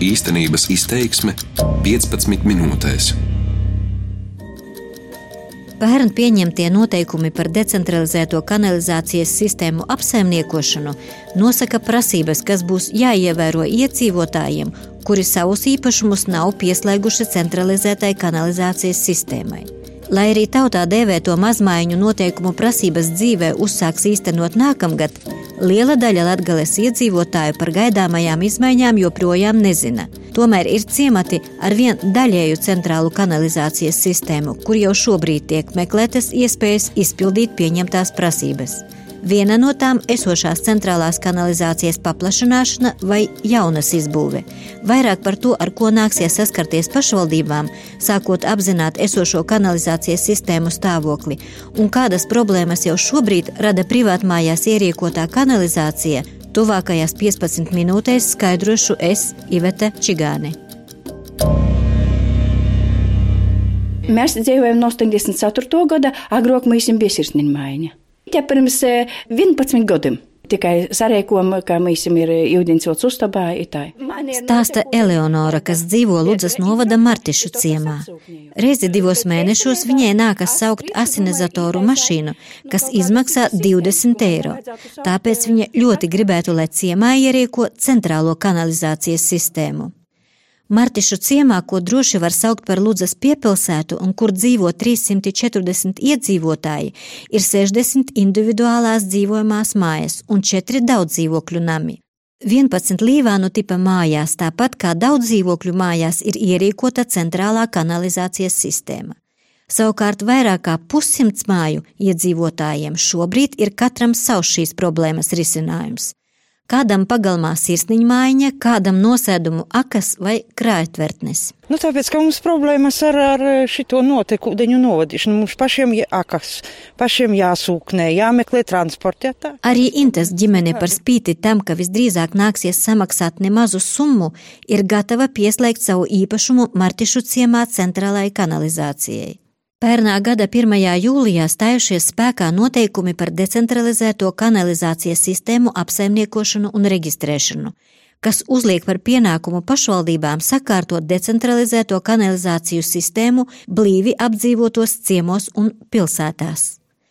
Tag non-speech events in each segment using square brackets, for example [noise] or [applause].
Īstenības izteiksme 15 minūtēs. Pērn pieņemtie noteikumi par decentralizēto kanalizācijas sistēmu apsaimniekošanu nosaka prasības, kas būs jāievēro iedzīvotājiem, kuri savus īpašumus nav pieslēguši centralizētai kanalizācijas sistēmai. Lai arī tautā dēvēto mazmaiņu noteikumu prasības dzīvē uzsāks īstenot nākamgad, liela daļa latgales iedzīvotāju par gaidāmajām izmaiņām joprojām nezina. Tomēr ir ciemati ar vien daļēju centrālu kanalizācijas sistēmu, kur jau šobrīd tiek meklētas iespējas izpildīt pieņemtās prasības. Viena no tām - esošās centrālās kanalizācijas paplašināšana vai jaunas izbūve. Vairāk par to, ar ko nāksies saskarties pašvaldībām, sākot apzināt esošo kanalizācijas sistēmu stāvokli un kādas problēmas jau šobrīd rada privātmājās ierīkotā kanalizācija, tuvākajās 15 minūtēs skaidrošu es, Ivete Čigāne. Mēs dzīvojam no 84. gada, agrāk mums bija sirsniņa maiņa. Ja pirms 11 gadiem tikai sarēkojam, ka mēs ir ūdensvots uztabā. Stāsta Eleonora, kas dzīvo Ludzas novada Martišu ciemā. Reizi divos mēnešos viņai nākas saukt asinizatoru mašīnu, kas izmaksā 20 eiro. Tāpēc viņa ļoti gribētu, lai ciemā ierieko centrālo kanalizācijas sistēmu. Martišu ciemā, ko droši var saukt par Ludzas piepilsētu un kur dzīvo 340 iedzīvotāji, ir 60 individuālās dzīvojamās mājas un 4 daudzdzīvokļu nami. 11 līvānu tipa mājās, tāpat kā daudz dzīvokļu mājās, ir ierīkota centrālā kanalizācijas sistēma. Savukārt vairāk kā pussimts māju iedzīvotājiem šobrīd ir katram savs šīs problēmas risinājums kādam pagalmā sirsniņa mājiņa, kādam nosēdumu akas vai krājtvertnes. Nu, tāpēc, ka mums problēmas ar, ar šito notekūdeņu novadīšanu, mums pašiem jāakas, pašiem jāsūknē, jāmeklē transporta. Jā, Arī Intas ģimene par spīti tam, ka visdrīzāk nāksies samaksāt nemazu summu, ir gatava pieslēgt savu īpašumu Martišu ciemā centrālajai kanalizācijai. Pērnā gada 1. jūlijā stājušies spēkā noteikumi par decentralizēto kanalizācijas sistēmu apsaimniekošanu un reģistrēšanu, kas uzliek par pienākumu pašvaldībām sakārtot decentralizēto kanalizāciju sistēmu blīvi apdzīvotos ciemos un pilsētās.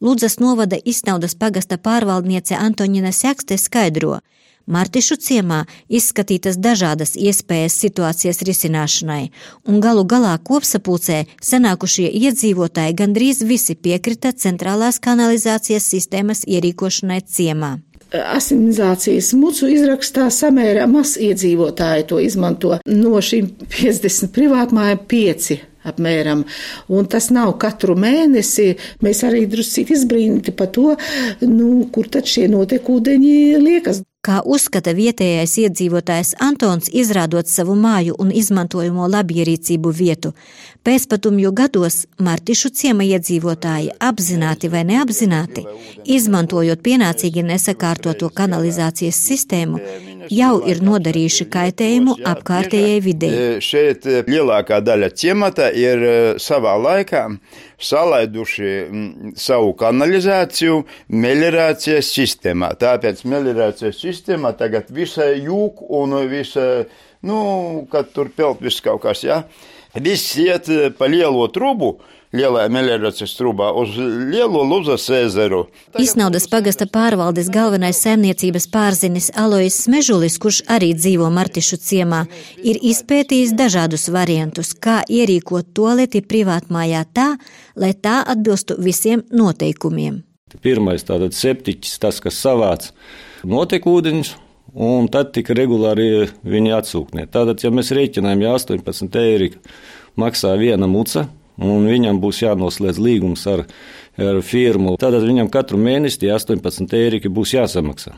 Ludzas novada Isnaudas pagasta pārvaldniece Antoņina Sekste skaidro, Martišu ciemā izskatītas dažādas iespējas situācijas risināšanai, un galu galā kopsapulcē senākušie iedzīvotāji gandrīz visi piekrita centrālās kanalizācijas sistēmas ierīkošanai ciemā asinizācijas mucu izrakstā samērā maz iedzīvotāji to izmanto. No šīm 50 privātmājām 5 apmēram. Un tas nav katru mēnesi. Mēs arī drusku izbrīnīti par to, nu, kur tad šie notekūdeņi liekas. Kā uzskata vietējais iedzīvotājs Antons, izrādot savu māju un izmantojamo labierīcību vietu, pēcpatumju gados Martišu ciema iedzīvotāji apzināti vai neapzināti, izmantojot pienācīgi nesakārtoto kanalizācijas sistēmu, jau ir nodarījuši kaitējumu apkārtējai videi. Šeit lielākā daļa ciemata ir savā laikā salaiduši savu kanalizāciju meliorācijas sistēmā. Tāpēc meliorācijas sistēma tagad visai jūk un visai, nu, kad tur pelt viss kaut kas, jā. Ja? Viss iet pa lielo trubu, lielajā meliorācijas trūkā uz lielo Luzas ezeru. Isnaudas pagasta pārvaldes galvenais saimniecības pārzinis Alois Smežulis, kurš arī dzīvo Martišu ciemā, ir izpētījis dažādus variantus, kā ierīkot toleti privātmājā tā, lai tā atbilstu visiem noteikumiem. Pirmais tātad septiķis, tas, kas savāc notekūdeņus, un tad tika regulāri viņi atsūknē. Tātad, ja mēs rēķinām, ja 18 eiro maksā viena muca, un viņam būs jānoslēdz līgums ar, ar firmu, tad viņam katru mēnesi 18 eiro būs jāsamaksā.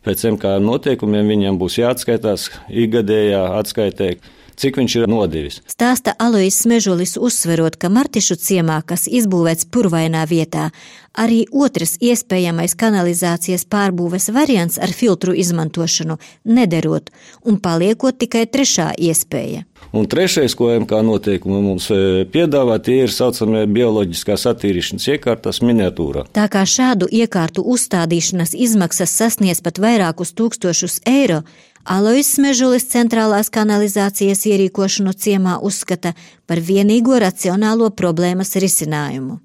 Pēc MK noteikumiem viņam būs jāatskaitās ikgadējā atskaitē cik viņš ir nodevis. Stāsta Alois Smežulis uzsverot, ka Martišu ciemā, kas izbūvēts purvainā vietā, arī otrs iespējamais kanalizācijas pārbūves variants ar filtru izmantošanu nederot un paliekot tikai trešā iespēja. Un trešais, ko MK noteikumi mums e, piedāvā, tie ir saucamie bioloģiskās attīrīšanas iekārtas miniatūrā. Tā kā šādu iekārtu uzstādīšanas izmaksas sasniedz pat vairākus tūkstošus eiro, Alois Smežulis centrālās kanalizācijas ierīkošanu ciemā uzskata par vienīgo racionālo problēmas risinājumu.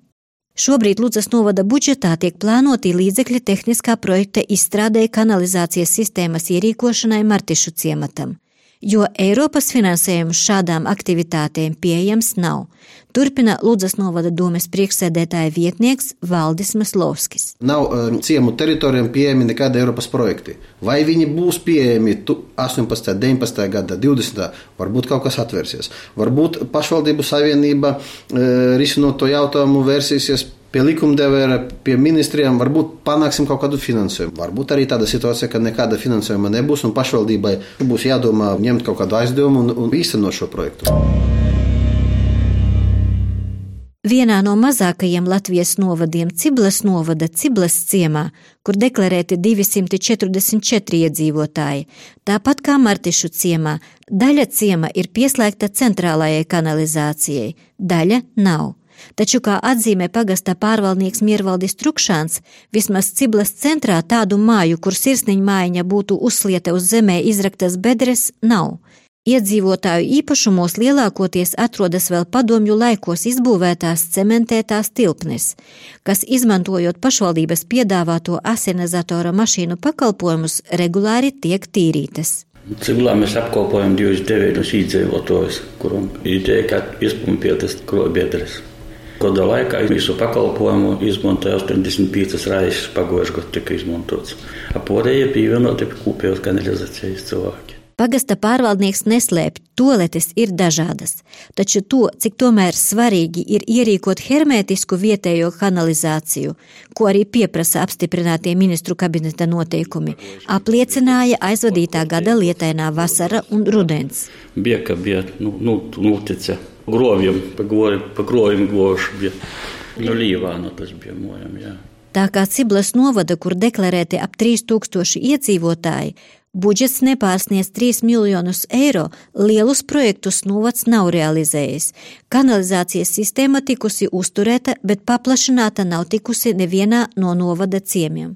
Šobrīd Ludzas novada budžetā tiek plānoti līdzekļi tehniskā projekta izstrādē kanalizācijas sistēmas ierīkošanai Martišu ciematam jo Eiropas finansējums šādām aktivitātēm pieejams nav. Turpina Lūdzas novada domes priekšsēdētāja vietnieks Valdis Maslovskis. Nav um, ciemu teritorijām pieejami nekādi Eiropas projekti. Vai viņi būs pieejami 18, 19, gada, 20, varbūt kaut kas atvērsies. Varbūt pašvaldību savienība uh, risinot to jautājumu vērsīsies pie likumdevēja, pie ministrijām, varbūt panāksim kaut kādu finansējumu. Varbūt arī tāda situācija, ka nekāda finansējuma nebūs un pašvaldībai būs jādomā ņemt kaut kādu aizdevumu un, un īstenot šo projektu. Vienā no mazākajiem Latvijas novadiem Ciblas novada Ciblas ciemā, kur deklarēti 244 iedzīvotāji, tāpat kā Martišu ciemā, daļa ciema ir pieslēgta centrālajai kanalizācijai, daļa nav. Taču, kā atzīmē pagasta pārvaldnieks Miervaldis Trukšāns, vismaz Ciblas centrā tādu māju, kur sirsniņa mājiņa būtu uzslieta uz zemē izraktas bedres, nav. Iedzīvotāju īpašumos lielākoties atrodas vēl padomju laikos izbūvētās cementētās tilpnes, kas, izmantojot pašvaldības piedāvāto asenizatora mašīnu pakalpojumus, regulāri tiek tīrītas. Civilā mēs apkopojam 29 iedzīvotājus, kuriem ideja, ka izpumpietas krobiedres. Gada laikā visu pakalpojumu izmantoja 85 reizes pagājušajā gadā, tika izmantots. Apārējie pievienoti pie kopējās kanalizācijas cilvēki. Pagasta pārvaldnieks neslēpj, toaletes ir dažādas, taču to, cik tomēr svarīgi ir ierīkot hermētisku vietējo kanalizāciju, ko arī pieprasa apstiprinātie ministru kabineta noteikumi, apliecināja aizvadītā gada lietainā vasara un rudens. Bija, ka bija nu, nu, notice groviem, pa, gori, pa groviem goši bija. Nu, Līvānu tas bija mojam, jā. Tā kā Ciblas novada, kur deklarēti ap 3000 iedzīvotāji, budžets nepārsniedz 3 miljonus eiro, lielus projektus novads nav realizējis. Kanalizācijas sistēma tikusi uzturēta, bet paplašināta nav tikusi nevienā no novada ciemiem.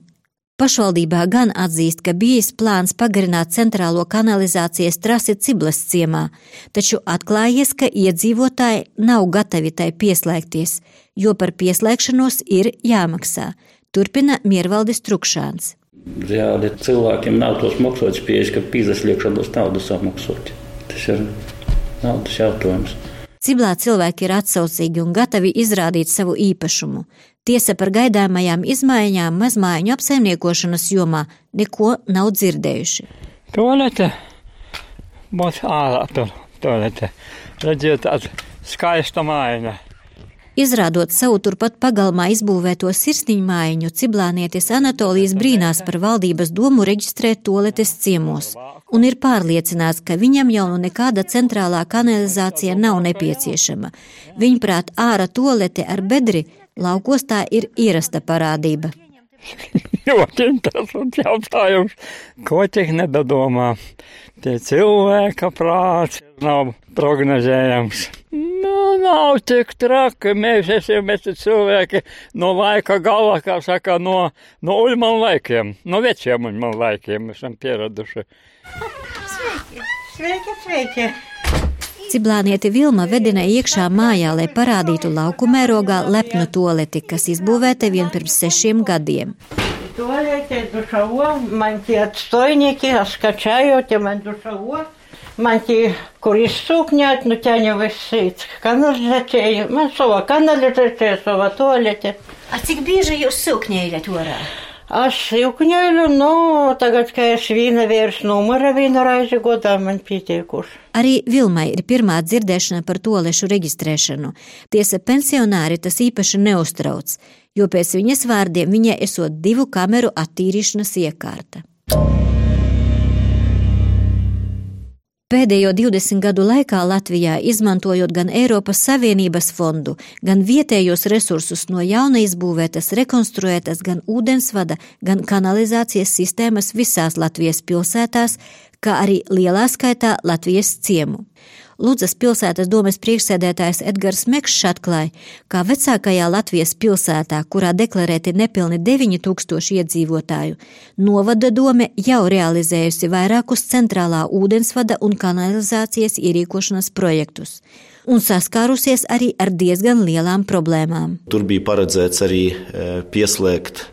Pašvaldībā gan atzīst, ka bijis plāns pagarināt centrālo kanalizācijas trasi Ciblas ciemā, taču atklājies, ka iedzīvotāji nav gatavi tai pieslēgties, jo par pieslēgšanos ir jāmaksā. Turpina Miervaldis Trukšāns. Reāli cilvēkiem nav tos maksāts pieejas, ka pīzasliekšanos naudu samaksāt. Tas ir naudas jautājums. Ciblā cilvēki ir atsaucīgi un gatavi izrādīt savu īpašumu. Tiesa par gaidāmajām izmaiņām mazmaiņu apsaimniekošanas jomā neko nav dzirdējuši. Tolete būs ārā tur, tolete. Redziet, tāda skaista maiņa. Izrādot savu turpat pagalmā izbūvēto sirsniņu mājiņu, ciblānietis Anatolijas brīnās par valdības domu reģistrēt toaletes ciemos un ir pārliecināts, ka viņam jau nu nekāda centrālā kanalizācija nav nepieciešama. Viņprāt, ārā toalete ar bedri laukos tā ir ierasta parādība. [laughs] Ļoti interesants jautājums, ko tik nedomā. Tie cilvēka prāts nav prognozējams. Nav tik traki. Mēs esam mēs cilvēki no laika gala, kā saka, no, no uļman laikiem, no veciem uļman laikiem esam pieraduši. Sveiki, sveiki, sveiki! Ciblānieti Vilma vedina iekšā mājā, lai parādītu lauku mērogā lepnu toleti, kas izbūvēta vien pirms sešiem gadiem. Туалете, душово, man tie atstойники, скачают, man душово, man tie, kur izsūkņāt, nu ķaņa viss sīts. Kanalizācija, man sava kanalizācija, sava tualete. A cik bieži jūs sūkņējat orā? Es jūkņēju, nu, tagad, kad es vīna vairs numura vienu reizi godā man pietiekuši. Arī Vilmai ir pirmā dzirdēšana par tolešu reģistrēšanu. Tiesa pensionāri tas īpaši neuztrauc, jo pēc viņas vārdiem viņai esot divu kameru attīrīšanas iekārta. Pēdējo 20 gadu laikā Latvijā, izmantojot gan Eiropas Savienības fondu, gan vietējos resursus no jauna izbūvētas, rekonstruētas gan ūdensvada, gan kanalizācijas sistēmas visās Latvijas pilsētās, kā arī lielā skaitā Latvijas ciemu. Ludzas pilsētas domes priekšsēdētājs Edgars Mekšs atklāja, ka vecākajā Latvijas pilsētā, kurā deklarēti nepilni 9000 iedzīvotāju, novada dome jau realizējusi vairākus centrālā ūdensvada un kanalizācijas ierīkošanas projektus un saskārusies arī ar diezgan lielām problēmām. Tur bija paredzēts arī e, pieslēgt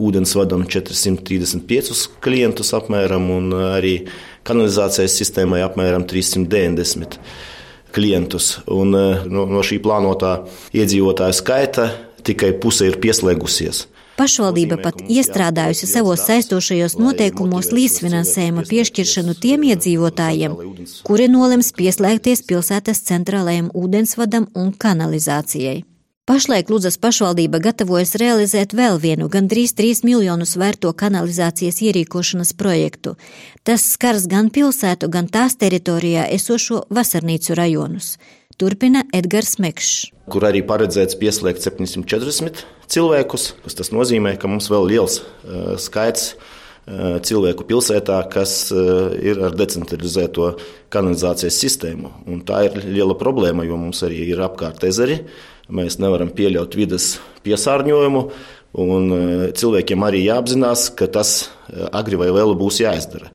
ūdensvadam 435 klientus apmēram un arī kanalizācijas sistēmai apmēram 390 klientus. Un eh, no, no šī plānotā iedzīvotāju skaita tikai puse ir pieslēgusies. Pašvaldība pat iestrādājusi savos saistošajos noteikumos līdzfinansējuma piešķiršanu tiem iedzīvotājiem, kuri nolems pieslēgties pilsētas centrālajiem ūdensvadam un kanalizācijai. Pašlaik Lūdzas pašvaldība gatavojas realizēt vēl vienu gandrīz 3 miljonus vērto kanalizācijas ierīkošanas projektu. Tas skars gan pilsētu, gan tās teritorijā esošo vasarnīcu rajonus. Turpina Edgars Mekšs. Kur arī paredzēts pieslēgt 740 cilvēkus. Tas nozīmē, ka mums vēl liels uh, skaits uh, cilvēku pilsētā, kas uh, ir ar decentralizēto kanalizācijas sistēmu. Un tā ir liela problēma, jo mums arī ir apkārt ezeri. Mēs nevaram pieļaut vidas piesārņojumu, un e, cilvēkiem arī jāapzinās, ka tas e, agri vai vēlu būs jāizdara.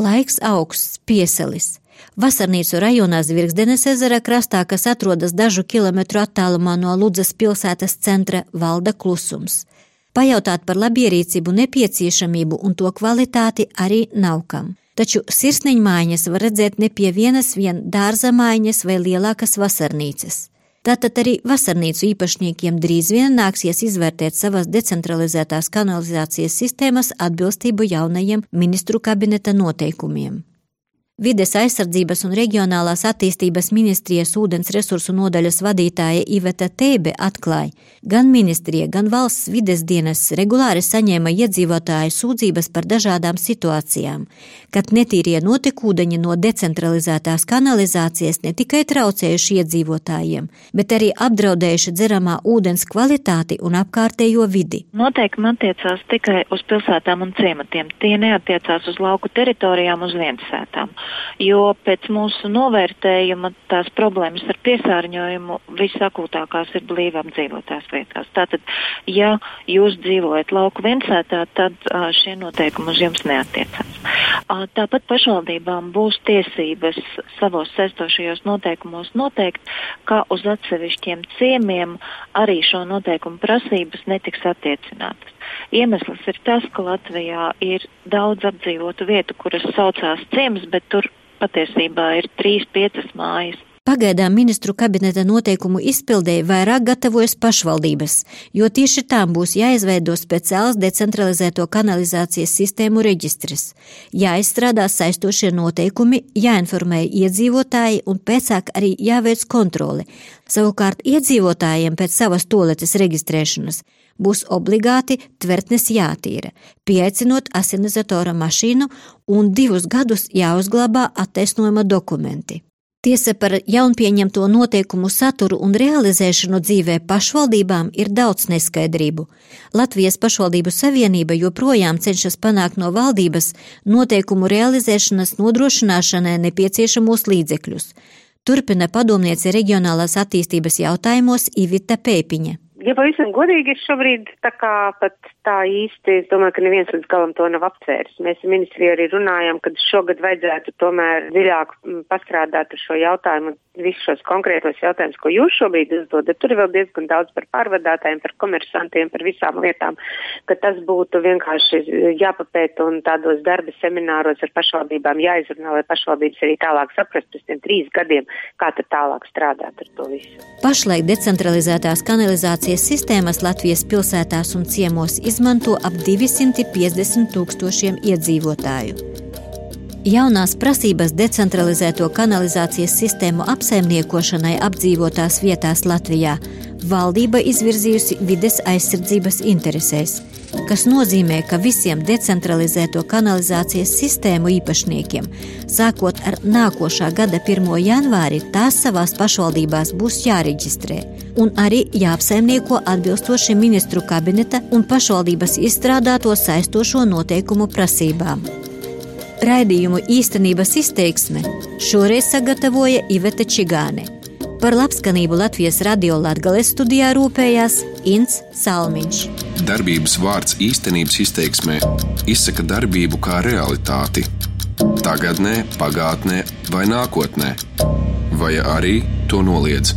Laiks augsts, pieselis. Vasarnīcu rajonā Zvirgzdenes ezera krastā, kas atrodas dažu kilometru attālumā no Ludzas pilsētas centra, valda klusums. Pajautāt par labierīcību nepieciešamību un to kvalitāti arī nav kam taču sirsniņmaiņas var redzēt ne pie vienas vien dārza maiņas vai lielākas vasarnīcas. Tātad arī vasarnīcu īpašniekiem drīz vien nāksies izvērtēt savas decentralizētās kanalizācijas sistēmas atbilstību jaunajiem ministru kabineta noteikumiem. Vides aizsardzības un reģionālās attīstības ministrijas ūdens resursu nodaļas vadītāja Iveta Teibe atklāja, gan ministrija, gan valsts vides dienas regulāri saņēma iedzīvotāju sūdzības par dažādām situācijām, kad netīrie notekūdeņi no decentralizētās kanalizācijas ne tikai traucējuši iedzīvotājiem, bet arī apdraudējuši dzeramā ūdens kvalitāti un apkārtējo vidi. Noteikumi attiecās tikai uz pilsētām un ciematiem, tie neatiecās uz lauku teritorijām, uz viensētām jo pēc mūsu novērtējuma tās problēmas ar piesārņojumu visakūtākās ir blīvi apdzīvotās vietās. Tātad, ja jūs dzīvojat lauku viensētā, tad šie noteikumi uz jums neatiecās. Tāpat pašvaldībām būs tiesības savos saistošajos noteikumos noteikt, ka uz atsevišķiem ciemiem arī šo noteikumu prasības netiks attiecinātas. Iemesls ir tas, ka Latvijā ir daudz apdzīvotu vietu, kuras saucās ciems, bet tur patiesībā ir trīs, piecas mājas. Pagaidām ministru kabineta noteikumu izpildēji vairāk gatavojas pašvaldības, jo tieši tām būs jāizveido speciāls decentralizēto kanalizācijas sistēmu reģistrs, jāizstrādā saistošie noteikumi, jāinformē iedzīvotāji un pēcāk arī jāveic kontroli. Savukārt iedzīvotājiem pēc savas toaletes reģistrēšanas būs obligāti tvertnes jātīra, pieaicinot asinizatora mašīnu un divus gadus jāuzglabā attaisnojuma dokumenti. Tiesa par jaunpieņemto noteikumu saturu un realizēšanu dzīvē pašvaldībām ir daudz neskaidrību. Latvijas pašvaldību savienība joprojām cenšas panākt no valdības noteikumu realizēšanas nodrošināšanai nepieciešamos līdzekļus. Turpina padomniece reģionālās attīstības jautājumos Ivita Pēpiņa. Ja pavisam godīgi ir šobrīd tā kā pat tā īsti, es domāju, ka neviens līdz galam to nav apcēris. Mēs ministrija arī runājam, ka šogad vajadzētu tomēr dziļāk mm, pastrādāt ar šo jautājumu, visus šos konkrētos jautājumus, ko jūs šobrīd uzdodat. Tur ir vēl diezgan daudz par pārvadātājiem, par komersantiem, par visām lietām, ka tas būtu vienkārši jāpapēta un tādos darba semināros ar pašvaldībām jāizrunā, lai pašvaldības arī tālāk saprast pēc tiem trīs gadiem, kā tad tālāk strādāt ar to visu. Pašlaik decentralizētās kanalizācijas Kanalizācijas sistēmas Latvijas pilsētās un ciemos izmanto ap 250 tūkstošiem iedzīvotāju. Jaunās prasības decentralizēto kanalizācijas sistēmu apsaimniekošanai apdzīvotās vietās Latvijā valdība izvirzījusi vides aizsardzības interesēs kas nozīmē, ka visiem decentralizēto kanalizācijas sistēmu īpašniekiem, sākot ar nākošā gada 1. janvāri, tās savās pašvaldībās būs jāreģistrē un arī jāapsaimnieko atbilstoši ministru kabineta un pašvaldības izstrādāto saistošo noteikumu prasībām. Raidījumu īstenības izteiksme šoreiz sagatavoja Iveta Čigāne. Par labskanību Latvijas radio Latvijas studijā rūpējās Inns Salmiņš. Darbības vārds īstenības izteiksmē izsaka darbību kā realitāti. Tagatnē, pagātnē vai nākotnē, vai arī to noliedz.